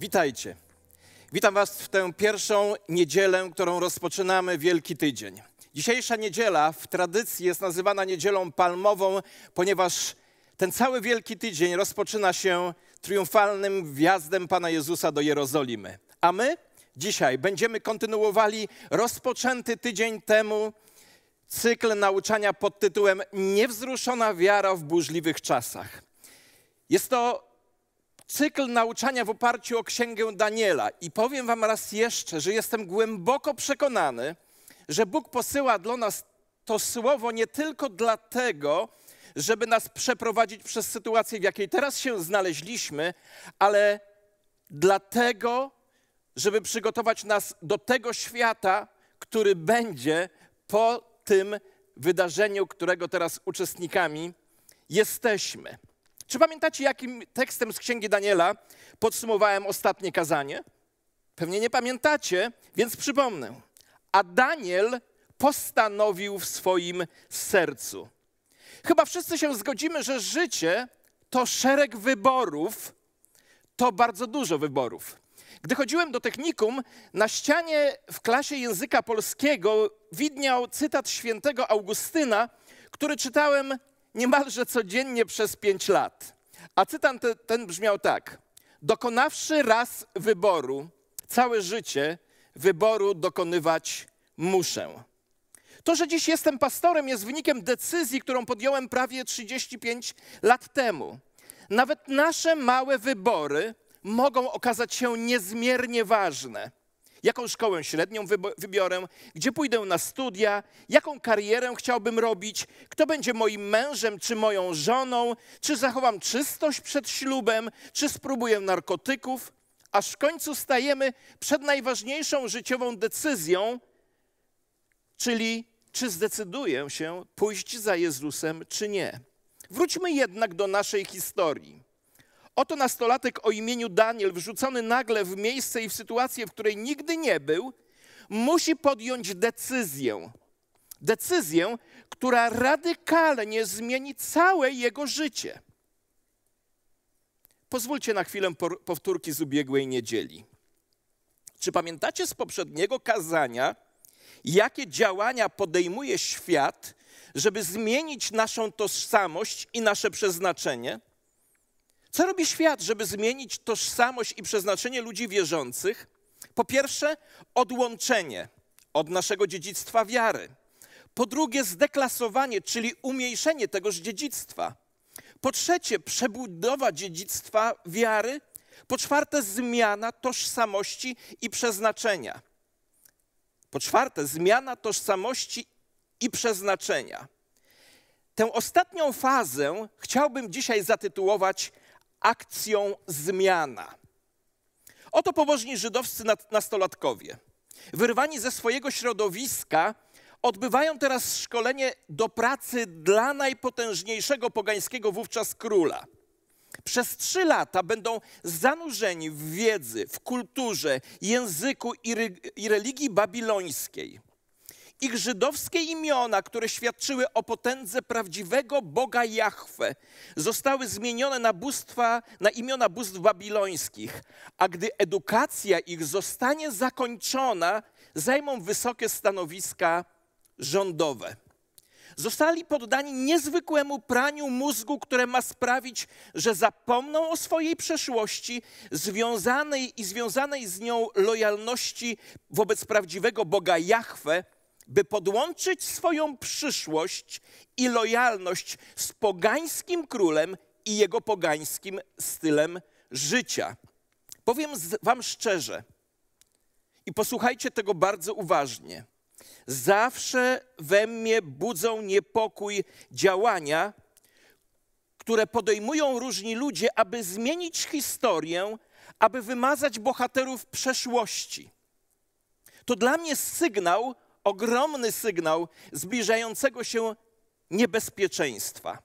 Witajcie. Witam Was w tę pierwszą niedzielę, którą rozpoczynamy Wielki Tydzień. Dzisiejsza niedziela w tradycji jest nazywana niedzielą palmową, ponieważ ten cały Wielki Tydzień rozpoczyna się triumfalnym wjazdem Pana Jezusa do Jerozolimy. A my dzisiaj będziemy kontynuowali rozpoczęty tydzień temu cykl nauczania pod tytułem Niewzruszona wiara w burzliwych czasach. Jest to cykl nauczania w oparciu o księgę Daniela. I powiem Wam raz jeszcze, że jestem głęboko przekonany, że Bóg posyła dla nas to słowo nie tylko dlatego, żeby nas przeprowadzić przez sytuację, w jakiej teraz się znaleźliśmy, ale dlatego, żeby przygotować nas do tego świata, który będzie po tym wydarzeniu, którego teraz uczestnikami jesteśmy. Czy pamiętacie, jakim tekstem z Księgi Daniela podsumowałem ostatnie kazanie? Pewnie nie pamiętacie, więc przypomnę. A Daniel postanowił w swoim sercu. Chyba wszyscy się zgodzimy, że życie to szereg wyborów, to bardzo dużo wyborów. Gdy chodziłem do technikum, na ścianie w klasie języka polskiego widniał cytat świętego Augustyna, który czytałem niemalże codziennie przez pięć lat. A cytat ten, ten brzmiał tak: Dokonawszy raz wyboru, całe życie wyboru dokonywać muszę. To, że dziś jestem pastorem, jest wynikiem decyzji, którą podjąłem prawie 35 lat temu. Nawet nasze małe wybory mogą okazać się niezmiernie ważne. Jaką szkołę średnią wybiorę, gdzie pójdę na studia, jaką karierę chciałbym robić, kto będzie moim mężem czy moją żoną, czy zachowam czystość przed ślubem, czy spróbuję narkotyków, aż w końcu stajemy przed najważniejszą życiową decyzją, czyli czy zdecyduję się pójść za Jezusem, czy nie. Wróćmy jednak do naszej historii. Oto nastolatek o imieniu Daniel, wrzucony nagle w miejsce i w sytuację, w której nigdy nie był, musi podjąć decyzję. Decyzję, która radykalnie zmieni całe jego życie. Pozwólcie na chwilę powtórki z ubiegłej niedzieli. Czy pamiętacie z poprzedniego kazania, jakie działania podejmuje świat, żeby zmienić naszą tożsamość i nasze przeznaczenie? Co robi świat, żeby zmienić tożsamość i przeznaczenie ludzi wierzących? Po pierwsze, odłączenie od naszego dziedzictwa wiary. Po drugie, zdeklasowanie, czyli umniejszenie tegoż dziedzictwa. Po trzecie, przebudowa dziedzictwa wiary. Po czwarte, zmiana tożsamości i przeznaczenia. Po czwarte, zmiana tożsamości i przeznaczenia. Tę ostatnią fazę chciałbym dzisiaj zatytułować akcją zmiana. Oto pobożni żydowscy nastolatkowie, wyrwani ze swojego środowiska, odbywają teraz szkolenie do pracy dla najpotężniejszego pogańskiego wówczas króla. Przez trzy lata będą zanurzeni w wiedzy, w kulturze, języku i, i religii babilońskiej. Ich żydowskie imiona, które świadczyły o potędze prawdziwego Boga Jahwe, zostały zmienione na, bóstwa, na imiona bóstw babilońskich, a gdy edukacja ich zostanie zakończona, zajmą wysokie stanowiska rządowe. Zostali poddani niezwykłemu praniu mózgu, które ma sprawić, że zapomną o swojej przeszłości, związanej i związanej z nią lojalności wobec prawdziwego Boga Jahwe, by podłączyć swoją przyszłość i lojalność z pogańskim królem i jego pogańskim stylem życia. Powiem Wam szczerze i posłuchajcie tego bardzo uważnie. Zawsze we mnie budzą niepokój działania, które podejmują różni ludzie, aby zmienić historię, aby wymazać bohaterów przeszłości. To dla mnie sygnał ogromny sygnał zbliżającego się niebezpieczeństwa.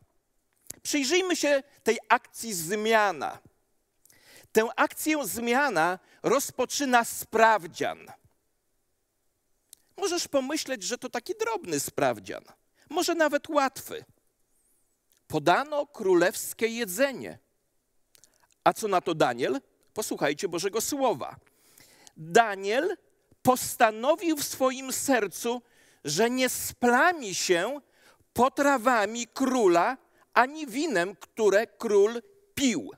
Przyjrzyjmy się tej akcji zmiana. Tę akcję zmiana rozpoczyna sprawdzian. Możesz pomyśleć, że to taki drobny sprawdzian, może nawet łatwy. Podano królewskie jedzenie. A co na to Daniel? Posłuchajcie Bożego Słowa. Daniel postanowił w swoim sercu, że nie splami się potrawami króla ani winem, które król pił.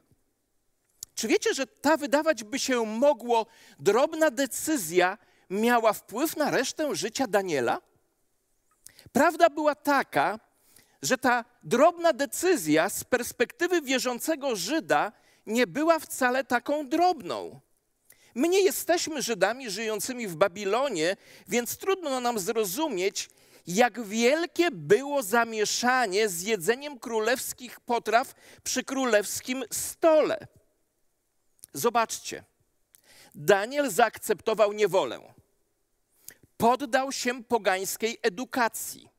Czy wiecie, że ta wydawać by się mogło drobna decyzja miała wpływ na resztę życia Daniela? Prawda była taka, że ta drobna decyzja z perspektywy wierzącego Żyda nie była wcale taką drobną. My nie jesteśmy Żydami żyjącymi w Babilonie, więc trudno nam zrozumieć, jak wielkie było zamieszanie z jedzeniem królewskich potraw przy królewskim stole. Zobaczcie, Daniel zaakceptował niewolę, poddał się pogańskiej edukacji,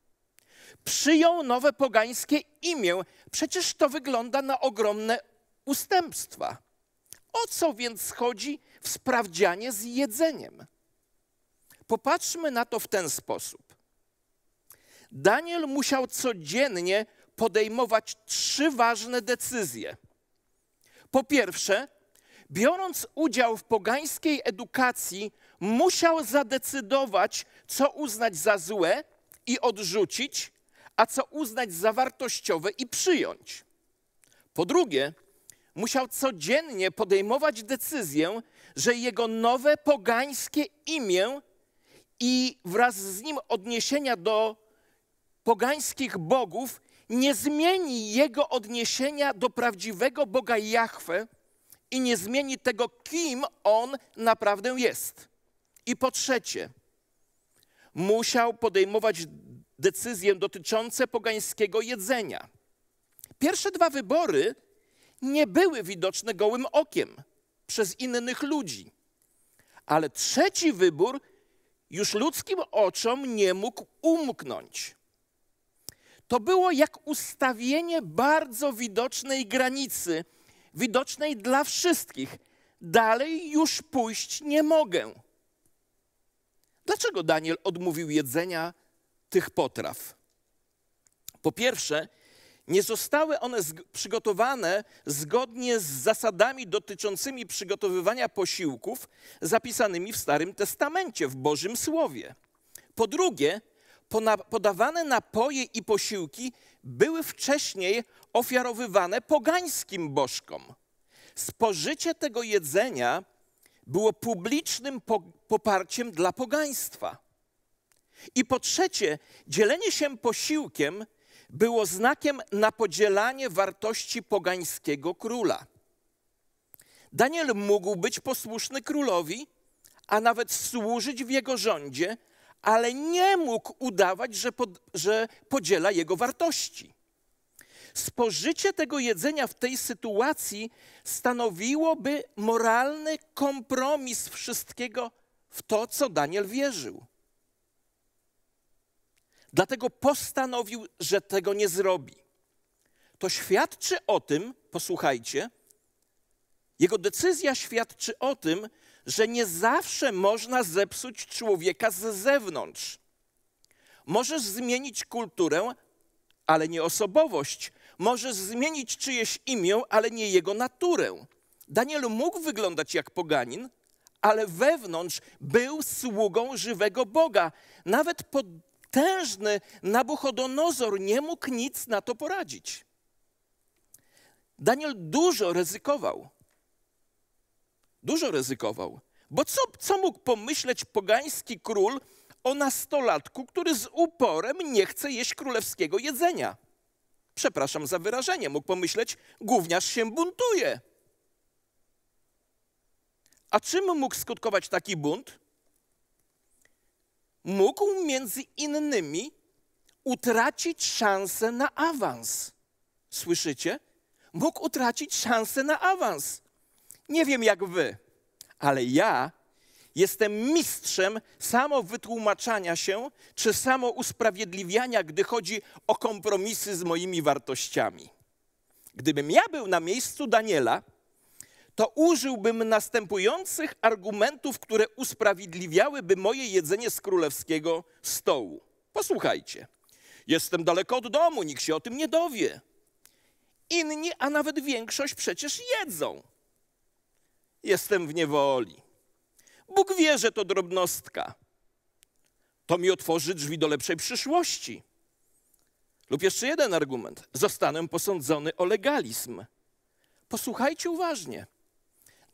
przyjął nowe pogańskie imię. Przecież to wygląda na ogromne ustępstwa. O co więc chodzi w sprawdzianie z jedzeniem? Popatrzmy na to w ten sposób. Daniel musiał codziennie podejmować trzy ważne decyzje. Po pierwsze, biorąc udział w pogańskiej edukacji, musiał zadecydować, co uznać za złe i odrzucić, a co uznać za wartościowe i przyjąć. Po drugie, musiał codziennie podejmować decyzję, że jego nowe pogańskie imię i wraz z nim odniesienia do pogańskich bogów nie zmieni jego odniesienia do prawdziwego Boga Jahwe i nie zmieni tego, kim on naprawdę jest. I po trzecie, musiał podejmować decyzje dotyczące pogańskiego jedzenia. Pierwsze dwa wybory nie były widoczne gołym okiem przez innych ludzi, ale trzeci wybór już ludzkim oczom nie mógł umknąć. To było jak ustawienie bardzo widocznej granicy, widocznej dla wszystkich. Dalej już pójść nie mogę. Dlaczego Daniel odmówił jedzenia tych potraw? Po pierwsze, nie zostały one przygotowane zgodnie z zasadami dotyczącymi przygotowywania posiłków zapisanymi w Starym Testamencie, w Bożym Słowie. Po drugie, podawane napoje i posiłki były wcześniej ofiarowywane pogańskim bożkom. Spożycie tego jedzenia było publicznym poparciem dla pogaństwa. I po trzecie, dzielenie się posiłkiem było znakiem na podzielanie wartości pogańskiego króla. Daniel mógł być posłuszny królowi, a nawet służyć w jego rządzie, ale nie mógł udawać, że, pod, że podziela jego wartości. Spożycie tego jedzenia w tej sytuacji stanowiłoby moralny kompromis wszystkiego w to, co Daniel wierzył. Dlatego postanowił, że tego nie zrobi. To świadczy o tym, posłuchajcie, jego decyzja świadczy o tym, że nie zawsze można zepsuć człowieka z zewnątrz. Możesz zmienić kulturę, ale nie osobowość. Możesz zmienić czyjeś imię, ale nie jego naturę. Daniel mógł wyglądać jak poganin, ale wewnątrz był sługą żywego Boga. Nawet potężny Nabuchodonozor nie mógł nic na to poradzić. Daniel dużo ryzykował. Dużo ryzykował. Bo co, co mógł pomyśleć pogański król o nastolatku, który z uporem nie chce jeść królewskiego jedzenia? Przepraszam za wyrażenie, mógł pomyśleć, gówniarz się buntuje. A czym mógł skutkować taki bunt? Mógł między innymi utracić szansę na awans. Słyszycie? Mógł utracić szansę na awans. Nie wiem jak wy, ale ja jestem mistrzem samo wytłumaczania się czy samo usprawiedliwiania, gdy chodzi o kompromisy z moimi wartościami. Gdybym ja był na miejscu Daniela, to użyłbym następujących argumentów, które usprawiedliwiałyby moje jedzenie z królewskiego stołu. Posłuchajcie. Jestem daleko od domu, nikt się o tym nie dowie. Inni, a nawet większość przecież jedzą. jestem w niewoli. Bóg wie, że to drobnostka. To mi otworzy drzwi do lepszej przyszłości. Lub jeszcze jeden argument. Zostanę posądzony o legalizm. Posłuchajcie uważnie.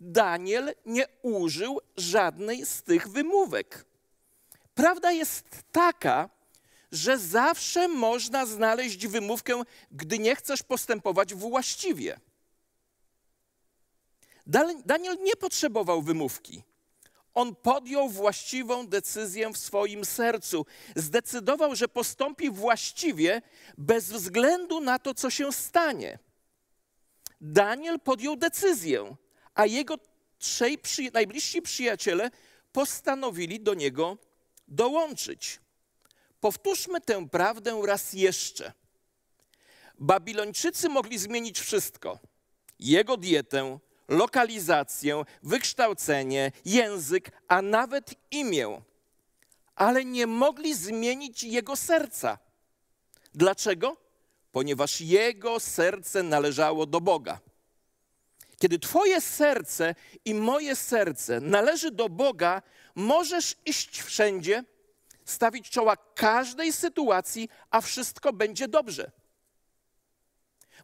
Daniel nie użył żadnej z tych wymówek. Prawda jest taka, że zawsze można znaleźć wymówkę, gdy nie chcesz postępować właściwie. Daniel nie potrzebował wymówki. On podjął właściwą decyzję w swoim sercu. Zdecydował, że postąpi właściwie bez względu na to, co się stanie. Daniel podjął decyzję, a jego trzej przy, najbliżsi przyjaciele postanowili do niego dołączyć. Powtórzmy tę prawdę raz jeszcze. Babilończycy mogli zmienić wszystko: jego dietę, lokalizację, wykształcenie, język, a nawet imię, ale nie mogli zmienić jego serca. Dlaczego? Ponieważ jego serce należało do Boga. Kiedy Twoje serce i moje serce należy do Boga, możesz iść wszędzie, stawić czoła każdej sytuacji, a wszystko będzie dobrze.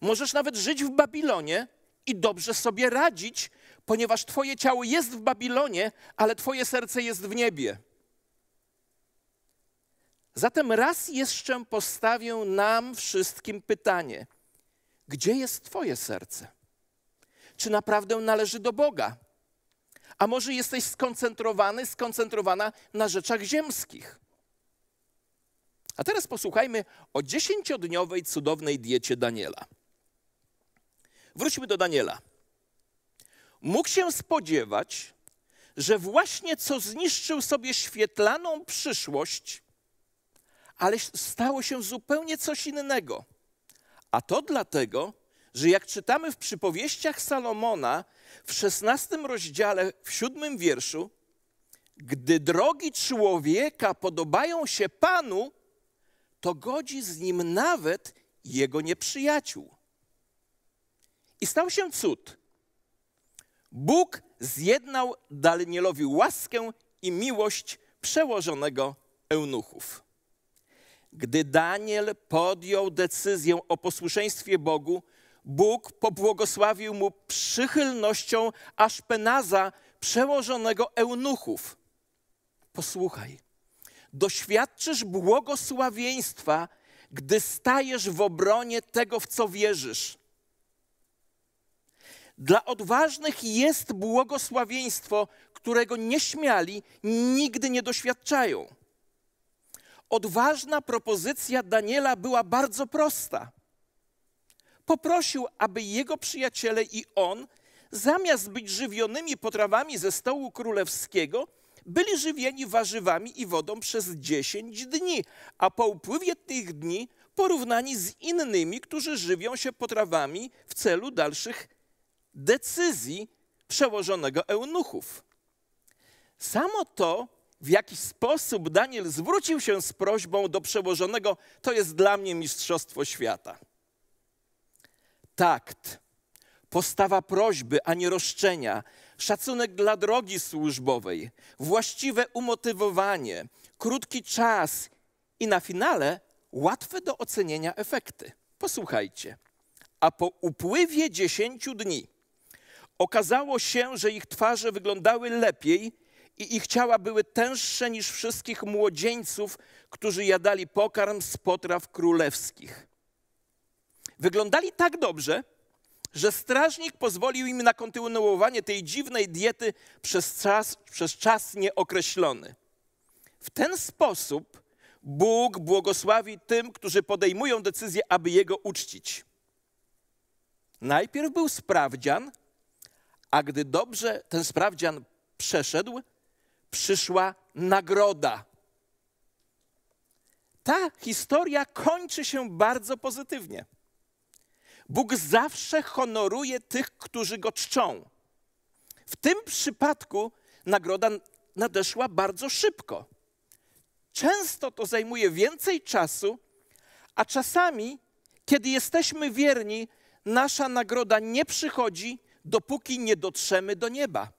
Możesz nawet żyć w Babilonie i dobrze sobie radzić, ponieważ Twoje ciało jest w Babilonie, ale Twoje serce jest w niebie. Zatem raz jeszcze postawię nam wszystkim pytanie: gdzie jest Twoje serce? Czy naprawdę należy do Boga? A może jesteś skoncentrowany, skoncentrowana na rzeczach ziemskich? A teraz posłuchajmy o dziesięciodniowej cudownej diecie Daniela. Wróćmy do Daniela. Mógł się spodziewać, że właśnie co zniszczył sobie świetlaną przyszłość, ale stało się zupełnie coś innego. A to dlatego, że jak czytamy w przypowieściach Salomona w szesnastym rozdziale, w siódmym wierszu, gdy drogi człowieka podobają się Panu, to godzi z nim nawet jego nieprzyjaciół. I stał się cud. Bóg zjednał Danielowi łaskę i miłość przełożonego eunuchów. Gdy Daniel podjął decyzję o posłuszeństwie Bogu, Bóg pobłogosławił mu przychylnością Aszpenaza, przełożonego eunuchów. Posłuchaj, doświadczysz błogosławieństwa, gdy stajesz w obronie tego, w co wierzysz. Dla odważnych jest błogosławieństwo, którego nieśmiali nigdy nie doświadczają. Odważna propozycja Daniela była bardzo prosta. Poprosił, aby jego przyjaciele i on, zamiast być żywionymi potrawami ze stołu królewskiego, byli żywieni warzywami i wodą przez dziesięć dni, a po upływie tych dni porównani z innymi, którzy żywią się potrawami w celu dalszych decyzji przełożonego eunuchów. Samo to, w jaki sposób Daniel zwrócił się z prośbą do przełożonego, to jest dla mnie mistrzostwo świata. Takt, postawa prośby, a nie roszczenia, szacunek dla drogi służbowej, właściwe umotywowanie, krótki czas i na finale łatwe do ocenienia efekty. Posłuchajcie. A po upływie dziesięciu dni Okazało się, że ich twarze wyglądały lepiej i ich ciała były tęższe niż wszystkich młodzieńców, którzy jadali pokarm z potraw królewskich. Wyglądali tak dobrze, że strażnik pozwolił im na kontynuowanie tej dziwnej diety przez czas, przez czas nieokreślony. W ten sposób Bóg błogosławi tym, którzy podejmują decyzję, aby Jego uczcić. Najpierw był sprawdzian, a gdy dobrze ten sprawdzian przeszedł, przyszła nagroda. Ta historia kończy się bardzo pozytywnie. Bóg zawsze honoruje tych, którzy go czczą. W tym przypadku nagroda nadeszła bardzo szybko. Często to zajmuje więcej czasu, a czasami, kiedy jesteśmy wierni, nasza nagroda nie przychodzi dopóki nie dotrzemy do nieba.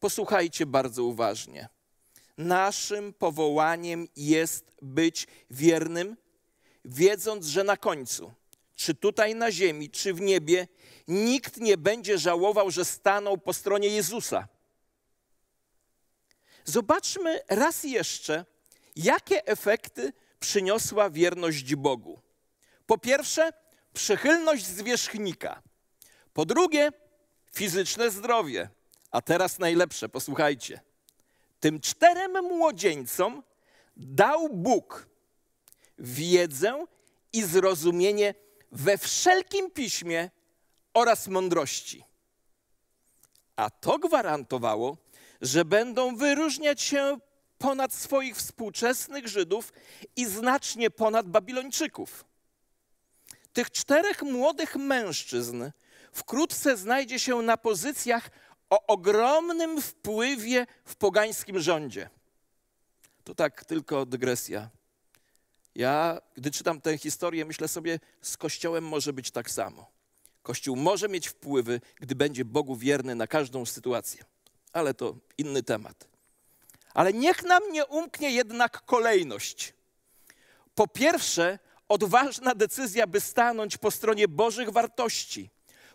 Posłuchajcie bardzo uważnie. Naszym powołaniem jest być wiernym, wiedząc, że na końcu, czy tutaj na ziemi, czy w niebie, nikt nie będzie żałował, że stanął po stronie Jezusa. Zobaczmy raz jeszcze, jakie efekty przyniosła wierność Bogu. Po pierwsze, przychylność zwierzchnika. Po drugie, fizyczne zdrowie. A teraz najlepsze, posłuchajcie. Tym czterem młodzieńcom dał Bóg wiedzę i zrozumienie we wszelkim piśmie oraz mądrości. A to gwarantowało, że będą wyróżniać się ponad swoich współczesnych Żydów i znacznie ponad Babilończyków. Tych czterech młodych mężczyzn wkrótce znajdzie się na pozycjach o ogromnym wpływie w pogańskim rządzie. To tak tylko dygresja. Ja, gdy czytam tę historię, myślę sobie, z Kościołem może być tak samo. Kościół może mieć wpływy, gdy będzie Bogu wierny na każdą sytuację. Ale to inny temat. Ale niech nam nie umknie jednak kolejność. Po pierwsze, odważna decyzja, by stanąć po stronie Bożych wartości.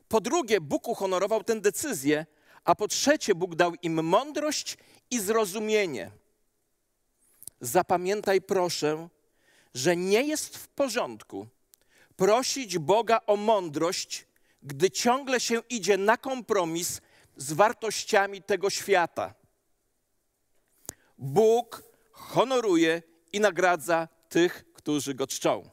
Po drugie, Bóg uhonorował tę decyzję, a po trzecie, Bóg dał im mądrość i zrozumienie. Zapamiętaj proszę, że nie jest w porządku prosić Boga o mądrość, gdy ciągle się idzie na kompromis z wartościami tego świata. Bóg honoruje i nagradza tych, którzy go czczą.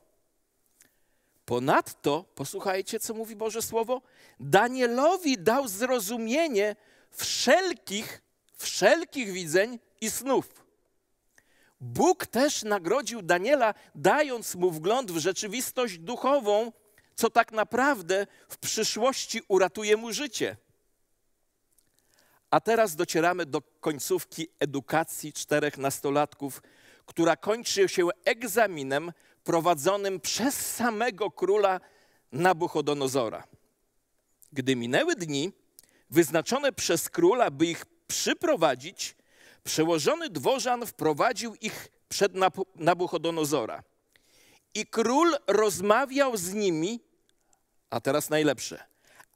Ponadto, posłuchajcie, co mówi Boże Słowo, Danielowi dał zrozumienie wszelkich, wszelkich widzeń i snów. Bóg też nagrodził Daniela, dając mu wgląd w rzeczywistość duchową, co tak naprawdę w przyszłości uratuje mu życie. A teraz docieramy do końcówki edukacji czterech nastolatków, która kończy się egzaminem prowadzonym przez samego króla Nabuchodonozora. Gdy minęły dni, wyznaczone przez króla, by ich przyprowadzić, przełożony dworzan wprowadził ich przed Nabuchodonozora. I król rozmawiał z nimi, a teraz najlepsze,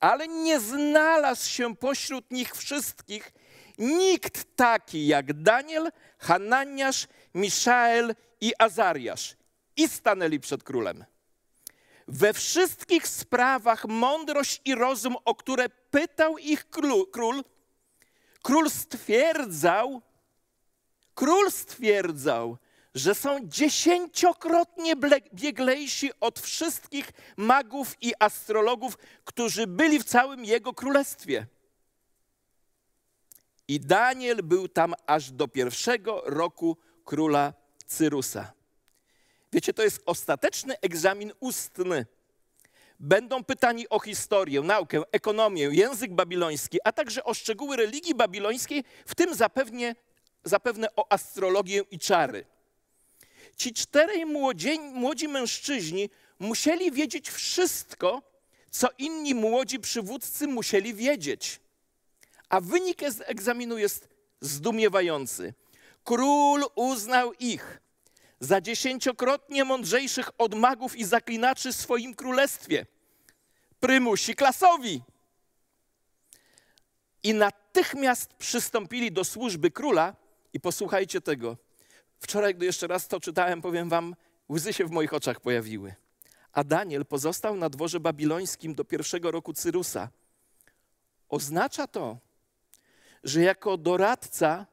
ale nie znalazł się pośród nich wszystkich nikt taki jak Daniel, Hananiasz, Miszael i Azariasz. I stanęli przed królem. We wszystkich sprawach mądrość i rozum, o które pytał ich król, król, stwierdzał, król stwierdzał, że są dziesięciokrotnie bieglejsi od wszystkich magów i astrologów, którzy byli w całym jego królestwie. I Daniel był tam aż do pierwszego roku króla Cyrusa. Wiecie, to jest ostateczny egzamin ustny. Będą pytani o historię, naukę, ekonomię, język babiloński, a także o szczegóły religii babilońskiej, w tym zapewne, zapewne o astrologię i czary. Ci czterej młodzi, mężczyźni musieli wiedzieć wszystko, co inni młodzi przywódcy musieli wiedzieć. A wynik egzaminu jest zdumiewający. Król uznał ich za dziesięciokrotnie mądrzejszych od magów i zaklinaczy w swoim królestwie. Prymusi klasowi. I natychmiast przystąpili do służby króla i posłuchajcie tego. Wczoraj, gdy jeszcze raz to czytałem, powiem wam, łzy się w moich oczach pojawiły. A Daniel pozostał na dworze babilońskim do pierwszego roku Cyrusa. Oznacza to, że jako doradca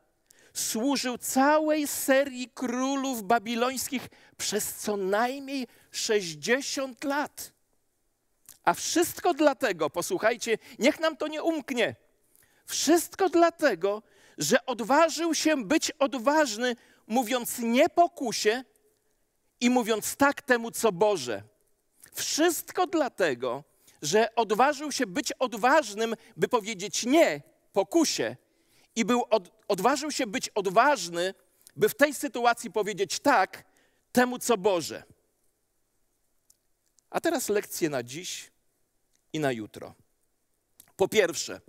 służył całej serii królów babilońskich przez co najmniej 60 lat. A wszystko dlatego, posłuchajcie, niech nam to nie umknie. Wszystko dlatego, że odważył się być odważny mówiąc nie pokusie i mówiąc tak temu, co Boże. Wszystko dlatego, że odważył się być odważnym, by powiedzieć nie pokusie i był od, odważył się być odważny, by w tej sytuacji powiedzieć tak temu, co Boże. A teraz lekcje na dziś i na jutro. Po pierwsze,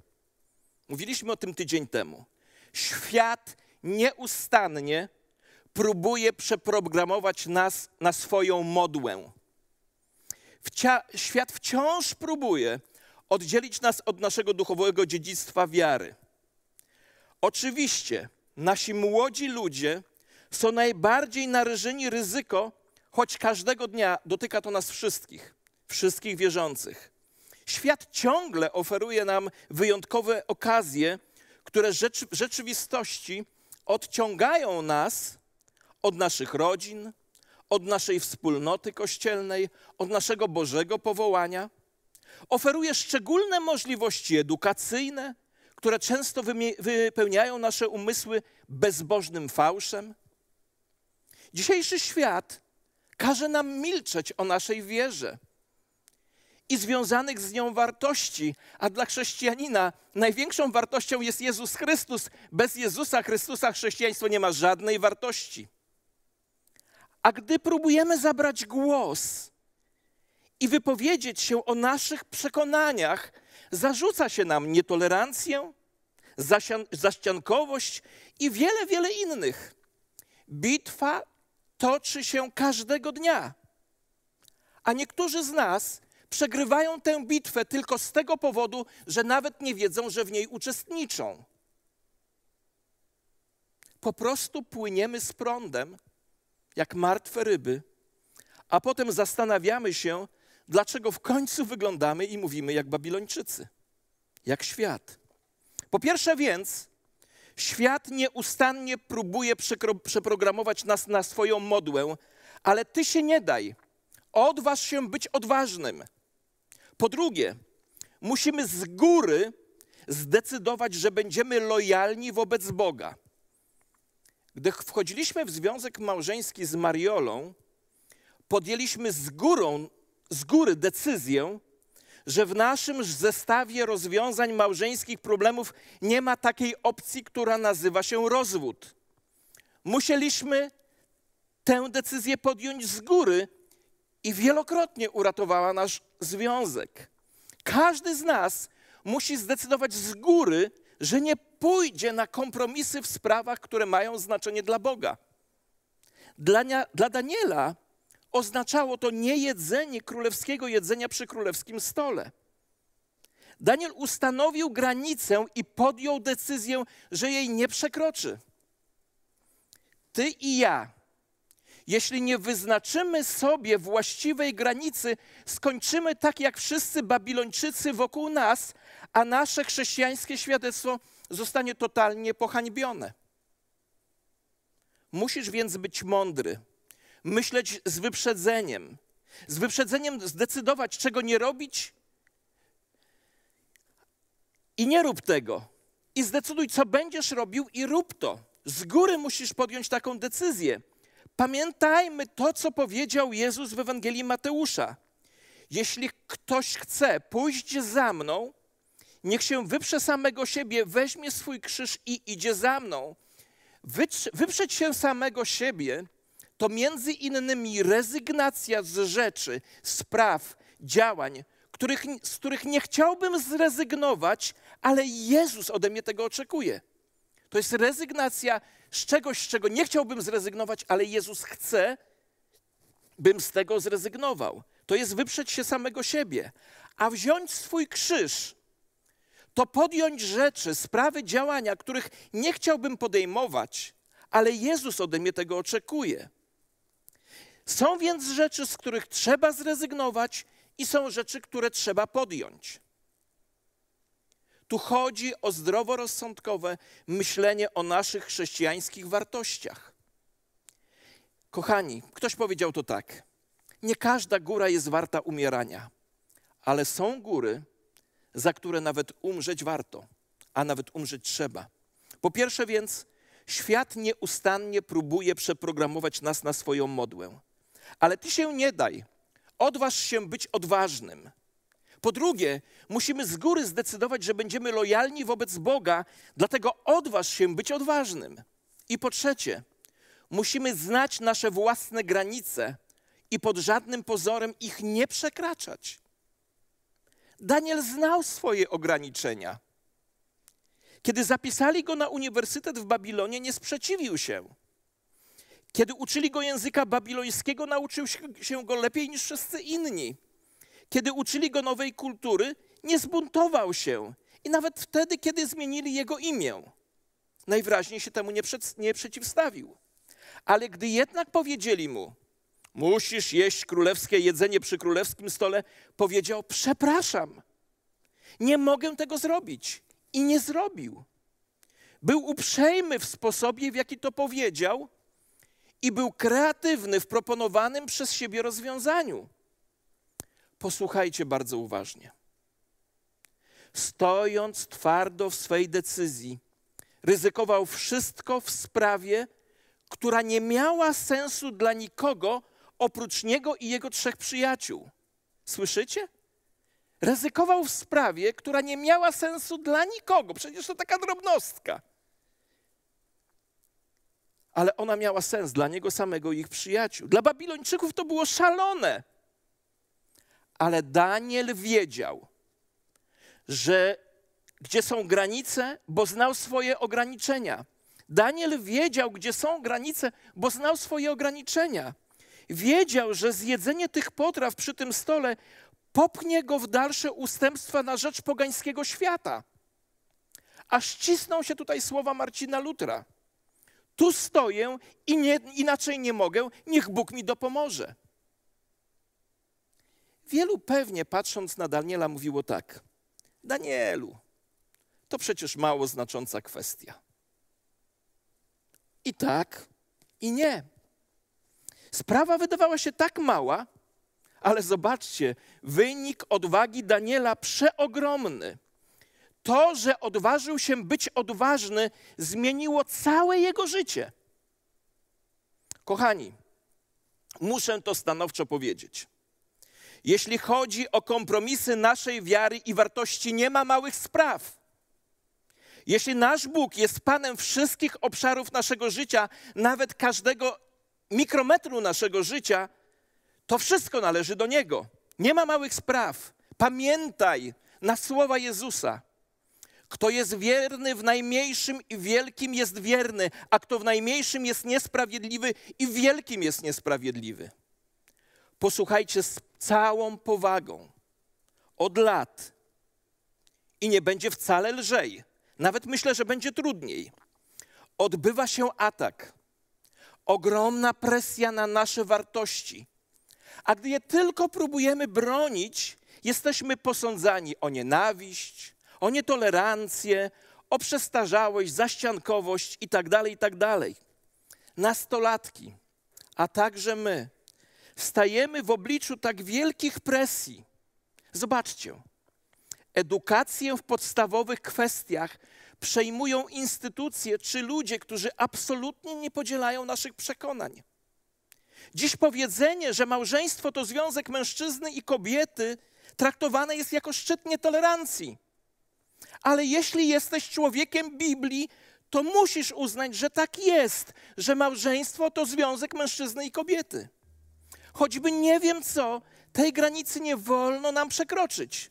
mówiliśmy o tym tydzień temu. Świat nieustannie próbuje przeprogramować nas na swoją modłę. Wcia świat wciąż próbuje oddzielić nas od naszego duchowego dziedzictwa wiary. Oczywiście nasi młodzi ludzie są najbardziej narażeni ryzyko, choć każdego dnia dotyka to nas wszystkich, wszystkich wierzących. Świat ciągle oferuje nam wyjątkowe okazje, które w rzeczywistości odciągają nas od naszych rodzin, od naszej wspólnoty kościelnej, od naszego Bożego powołania. Oferuje szczególne możliwości edukacyjne, które często wypełniają nasze umysły bezbożnym fałszem. Dzisiejszy świat każe nam milczeć o naszej wierze i związanych z nią wartości, a dla chrześcijanina największą wartością jest Jezus Chrystus. Bez Jezusa Chrystusa chrześcijaństwo nie ma żadnej wartości. A gdy próbujemy zabrać głos i wypowiedzieć się o naszych przekonaniach, zarzuca się nam nietolerancję, zaściankowość i wiele, wiele innych. Bitwa toczy się każdego dnia. A niektórzy z nas przegrywają tę bitwę tylko z tego powodu, że nawet nie wiedzą, że w niej uczestniczą. Po prostu płyniemy z prądem, jak martwe ryby, a potem zastanawiamy się, dlaczego w końcu wyglądamy i mówimy jak Babilończycy, jak świat. Po pierwsze więc, świat nieustannie próbuje przeprogramować nas na swoją modłę, ale ty się nie daj. Odważ się być odważnym. Po drugie, musimy z góry zdecydować, że będziemy lojalni wobec Boga. Gdy wchodziliśmy w związek małżeński z Mariolą, podjęliśmy z, górą, z góry decyzję, że w naszym zestawie rozwiązań małżeńskich problemów nie ma takiej opcji, która nazywa się rozwód. Musieliśmy tę decyzję podjąć z góry i wielokrotnie uratowała nasz związek. Każdy z nas musi zdecydować z góry, że nie pójdzie na kompromisy w sprawach, które mają znaczenie dla Boga. Dla, dla Daniela oznaczało to niejedzenie królewskiego jedzenia przy królewskim stole. Daniel ustanowił granicę i podjął decyzję, że jej nie przekroczy. Ty i ja, jeśli nie wyznaczymy sobie właściwej granicy, skończymy tak jak wszyscy Babilończycy wokół nas, a nasze chrześcijańskie świadectwo zostanie totalnie pohańbione. Musisz więc być mądry, myśleć z wyprzedzeniem, z wyprzedzeniem zdecydować, czego nie robić i nie rób tego. I zdecyduj, co będziesz robił i rób to. Z góry musisz podjąć taką decyzję. Pamiętajmy to, co powiedział Jezus w Ewangelii Mateusza. Jeśli ktoś chce pójść za mną, niech się wyprze samego siebie, weźmie swój krzyż i idzie za mną. Wyprzeć się samego siebie to między innymi rezygnacja z rzeczy, spraw, działań, których, z których nie chciałbym zrezygnować, ale Jezus ode mnie tego oczekuje. To jest rezygnacja z czegoś, z czego nie chciałbym zrezygnować, ale Jezus chce, bym z tego zrezygnował. To jest wyprzeć się samego siebie, a wziąć swój krzyż to podjąć rzeczy, sprawy, działania, których nie chciałbym podejmować, ale Jezus ode mnie tego oczekuje. Są więc rzeczy, z których trzeba zrezygnować, i są rzeczy, które trzeba podjąć. Tu chodzi o zdroworozsądkowe myślenie o naszych chrześcijańskich wartościach. Kochani, ktoś powiedział to tak: Nie każda góra jest warta umierania, ale są góry, za które nawet umrzeć warto, a nawet umrzeć trzeba. Po pierwsze więc, świat nieustannie próbuje przeprogramować nas na swoją modłę. Ale ty się nie daj. Odważ się być odważnym. Po drugie, musimy z góry zdecydować, że będziemy lojalni wobec Boga, dlatego odważ się być odważnym. I po trzecie, musimy znać nasze własne granice i pod żadnym pozorem ich nie przekraczać. Daniel znał swoje ograniczenia. Kiedy zapisali go na uniwersytet w Babilonie, nie sprzeciwił się. Kiedy uczyli go języka babilońskiego, nauczył się go lepiej niż wszyscy inni. Kiedy uczyli go nowej kultury, nie zbuntował się. I nawet wtedy, kiedy zmienili jego imię, najwyraźniej się temu nie, przed, nie przeciwstawił. Ale gdy jednak powiedzieli mu, musisz jeść królewskie jedzenie przy królewskim stole, powiedział: Przepraszam, nie mogę tego zrobić. I nie zrobił. Był uprzejmy w sposobie, w jaki to powiedział, i był kreatywny w proponowanym przez siebie rozwiązaniu. Posłuchajcie bardzo uważnie. Stojąc twardo w swej decyzji, ryzykował wszystko w sprawie, która nie miała sensu dla nikogo oprócz niego i jego trzech przyjaciół. Słyszycie? Ryzykował w sprawie, która nie miała sensu dla nikogo. Przecież to taka drobnostka. Ale ona miała sens dla niego samego i ich przyjaciół. Dla Babilończyków to było szalone. Ale Daniel wiedział, że gdzie są granice, bo znał swoje ograniczenia. Daniel wiedział, gdzie są granice, bo znał swoje ograniczenia. Wiedział, że zjedzenie tych potraw przy tym stole popchnie go w dalsze ustępstwa na rzecz pogańskiego świata. Aż cisną się tutaj słowa Marcina Lutra. Tu stoję i nie, inaczej nie mogę, niech Bóg mi dopomoże. Wielu pewnie patrząc na Daniela mówiło tak: Danielu, to przecież mało znacząca kwestia. I tak, i nie. Sprawa wydawała się tak mała, ale zobaczcie, wynik odwagi Daniela przeogromny. To, że odważył się być odważny, zmieniło całe jego życie. Kochani, muszę to stanowczo powiedzieć. Jeśli chodzi o kompromisy naszej wiary i wartości, nie ma małych spraw. Jeśli nasz Bóg jest Panem wszystkich obszarów naszego życia, nawet każdego mikrometru naszego życia, to wszystko należy do Niego. Nie ma małych spraw. Pamiętaj na słowa Jezusa. Kto jest wierny w najmniejszym i wielkim jest wierny, a kto w najmniejszym jest niesprawiedliwy i wielkim jest niesprawiedliwy. Posłuchajcie całą powagą. Od lat i nie będzie wcale lżej. Nawet myślę, że będzie trudniej. Odbywa się atak. Ogromna presja na nasze wartości a gdy je tylko próbujemy bronić, jesteśmy posądzani o nienawiść, o nietolerancję, o przestarzałość, zaściankowość itd., tak itd. Tak Nastolatki, a także my, stajemy w obliczu tak wielkich presji. Zobaczcie, edukację w podstawowych kwestiach przejmują instytucje czy ludzie, którzy absolutnie nie podzielają naszych przekonań. Dziś powiedzenie, że małżeństwo to związek mężczyzny i kobiety, traktowane jest jako szczyt nietolerancji. Ale jeśli jesteś człowiekiem Biblii, to musisz uznać, że tak jest, że małżeństwo to związek mężczyzny i kobiety. Choćby nie wiem co, tej granicy nie wolno nam przekroczyć,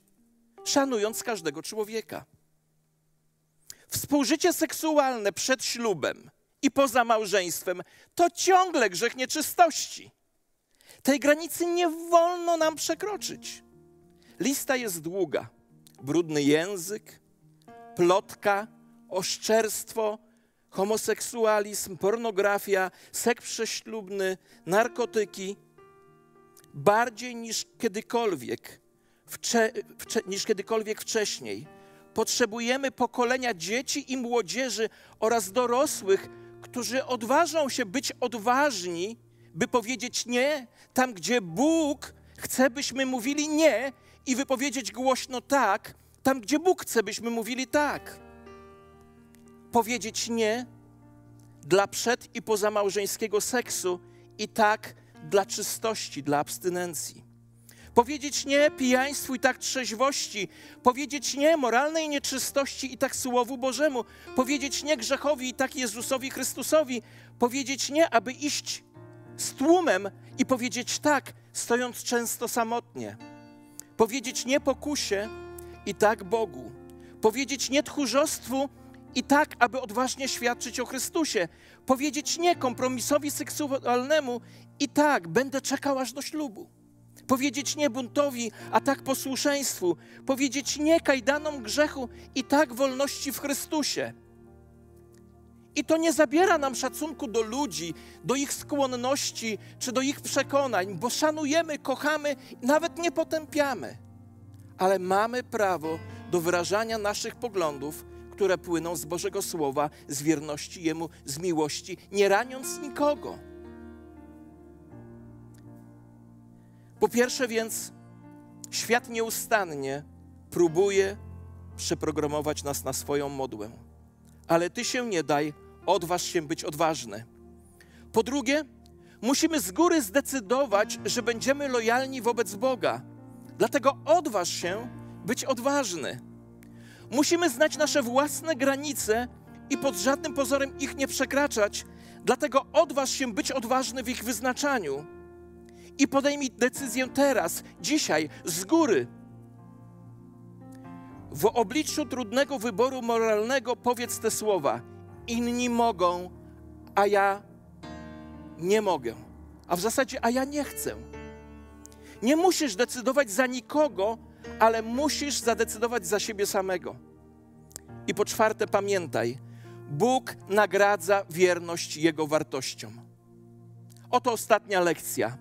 szanując każdego człowieka. Współżycie seksualne przed ślubem i poza małżeństwem, to ciągle grzech nieczystości. Tej granicy nie wolno nam przekroczyć. Lista jest długa. Brudny język, plotka, oszczerstwo, homoseksualizm, pornografia, seks prześlubny, narkotyki. Bardziej niż kiedykolwiek, wcze, wcze, niż kiedykolwiek wcześniej potrzebujemy pokolenia dzieci i młodzieży oraz dorosłych, którzy odważą się być odważni, by powiedzieć nie, tam gdzie Bóg chce, byśmy mówili nie i wypowiedzieć głośno tak, tam gdzie Bóg chce, byśmy mówili tak. Powiedzieć nie dla przed i pozamałżeńskiego seksu i tak dla czystości, dla abstynencji. Powiedzieć nie pijaństwu i tak trzeźwości. Powiedzieć nie moralnej nieczystości i tak Słowu Bożemu. Powiedzieć nie grzechowi i tak Jezusowi Chrystusowi. Powiedzieć nie, aby iść z tłumem i powiedzieć tak, stojąc często samotnie. Powiedzieć nie pokusie i tak Bogu. Powiedzieć nie tchórzostwu i tak, aby odważnie świadczyć o Chrystusie. Powiedzieć nie kompromisowi seksualnemu i tak, będę czekał aż do ślubu. Powiedzieć nie buntowi, a tak posłuszeństwu. Powiedzieć nie kajdanom grzechu i tak wolności w Chrystusie. I to nie zabiera nam szacunku do ludzi, do ich skłonności czy do ich przekonań, bo szanujemy, kochamy, nawet nie potępiamy. Ale mamy prawo do wyrażania naszych poglądów, które płyną z Bożego Słowa, z wierności Jemu, z miłości, nie raniąc nikogo. Po pierwsze więc, świat nieustannie próbuje przeprogramować nas na swoją modłę. Ale ty się nie daj, odważ się być odważny. Po drugie, musimy z góry zdecydować, że będziemy lojalni wobec Boga. Dlatego odważ się być odważny. Musimy znać nasze własne granice i pod żadnym pozorem ich nie przekraczać. Dlatego odważ się być odważny w ich wyznaczaniu. I podejmij decyzję teraz, dzisiaj, z góry. W obliczu trudnego wyboru moralnego powiedz te słowa: Inni mogą, a ja nie mogę. A w zasadzie, a ja nie chcę. Nie musisz decydować za nikogo, ale musisz zadecydować za siebie samego. I po czwarte, pamiętaj, Bóg nagradza wierność Jego wartościom. Oto ostatnia lekcja.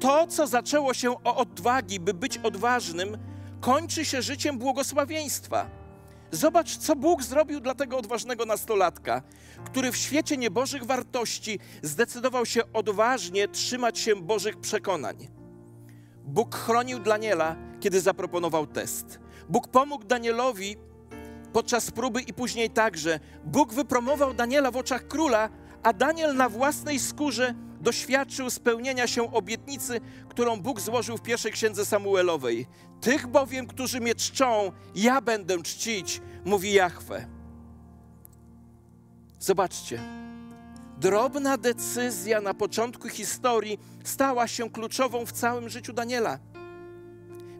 To, co zaczęło się od odwagi, by być odważnym, kończy się życiem błogosławieństwa. Zobacz, co Bóg zrobił dla tego odważnego nastolatka, który w świecie niebożych wartości zdecydował się odważnie trzymać się Bożych przekonań. Bóg chronił Daniela, kiedy zaproponował test. Bóg pomógł Danielowi podczas próby i później także. Bóg wypromował Daniela w oczach króla, a Daniel na własnej skórze doświadczył spełnienia się obietnicy, którą Bóg złożył w pierwszej księdze Samuelowej. Tych bowiem, którzy mnie czczą, ja będę czcić, mówi Jahwe. Zobaczcie, drobna decyzja na początku historii stała się kluczową w całym życiu Daniela.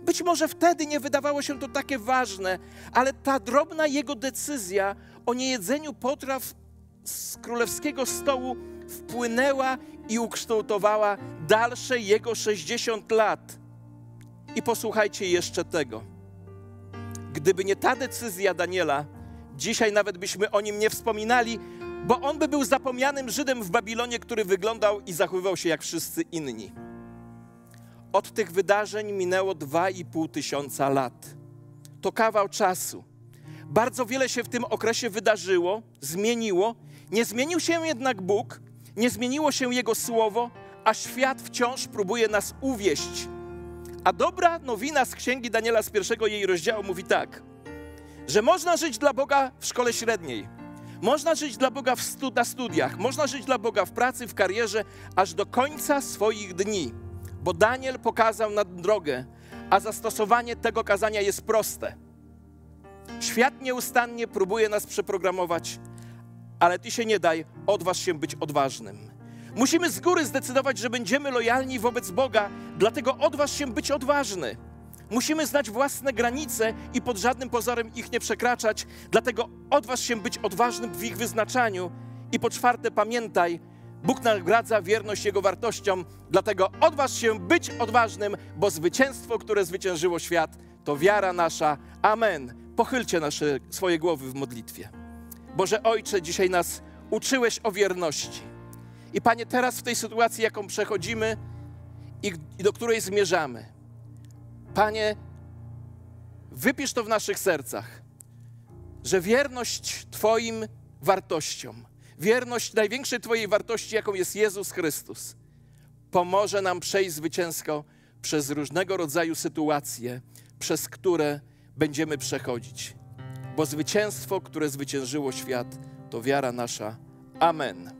Być może wtedy nie wydawało się to takie ważne, ale ta drobna jego decyzja o niejedzeniu potraw z królewskiego stołu wpłynęła i ukształtowała dalsze jego 60 lat. I posłuchajcie jeszcze tego. Gdyby nie ta decyzja Daniela, dzisiaj nawet byśmy o nim nie wspominali, bo on by był zapomnianym Żydem w Babilonie, który wyglądał i zachowywał się jak wszyscy inni. Od tych wydarzeń minęło dwa i pół tysiąca lat. To kawał czasu. Bardzo wiele się w tym okresie wydarzyło, zmieniło. Nie zmienił się jednak Bóg, nie zmieniło się Jego słowo, a świat wciąż próbuje nas uwieść. A dobra nowina z księgi Daniela z pierwszego jej rozdziału mówi tak, że można żyć dla Boga w szkole średniej, można żyć dla Boga stu, na studiach, można żyć dla Boga w pracy, w karierze, aż do końca swoich dni, bo Daniel pokazał na drogę, a zastosowanie tego kazania jest proste. Świat nieustannie próbuje nas przeprogramować, ale ty się nie daj, odważ się być odważnym. Musimy z góry zdecydować, że będziemy lojalni wobec Boga, dlatego odważ się być odważny. Musimy znać własne granice i pod żadnym pozorem ich nie przekraczać, dlatego odważ się być odważnym w ich wyznaczaniu. I po czwarte, pamiętaj, Bóg nagradza wierność Jego wartościom, dlatego odważ się być odważnym, bo zwycięstwo, które zwyciężyło świat, to wiara nasza. Amen. Pochylcie nasze swoje głowy w modlitwie. Boże Ojcze, dzisiaj nas uczyłeś o wierności. I Panie, teraz w tej sytuacji, jaką przechodzimy i, i do której zmierzamy, Panie, wypisz to w naszych sercach, że wierność Twoim wartościom, wierność największej Twojej wartości, jaką jest Jezus Chrystus, pomoże nam przejść zwycięsko przez różnego rodzaju sytuacje, przez które będziemy przechodzić. Bo zwycięstwo, które zwyciężyło świat, to wiara nasza. Amen.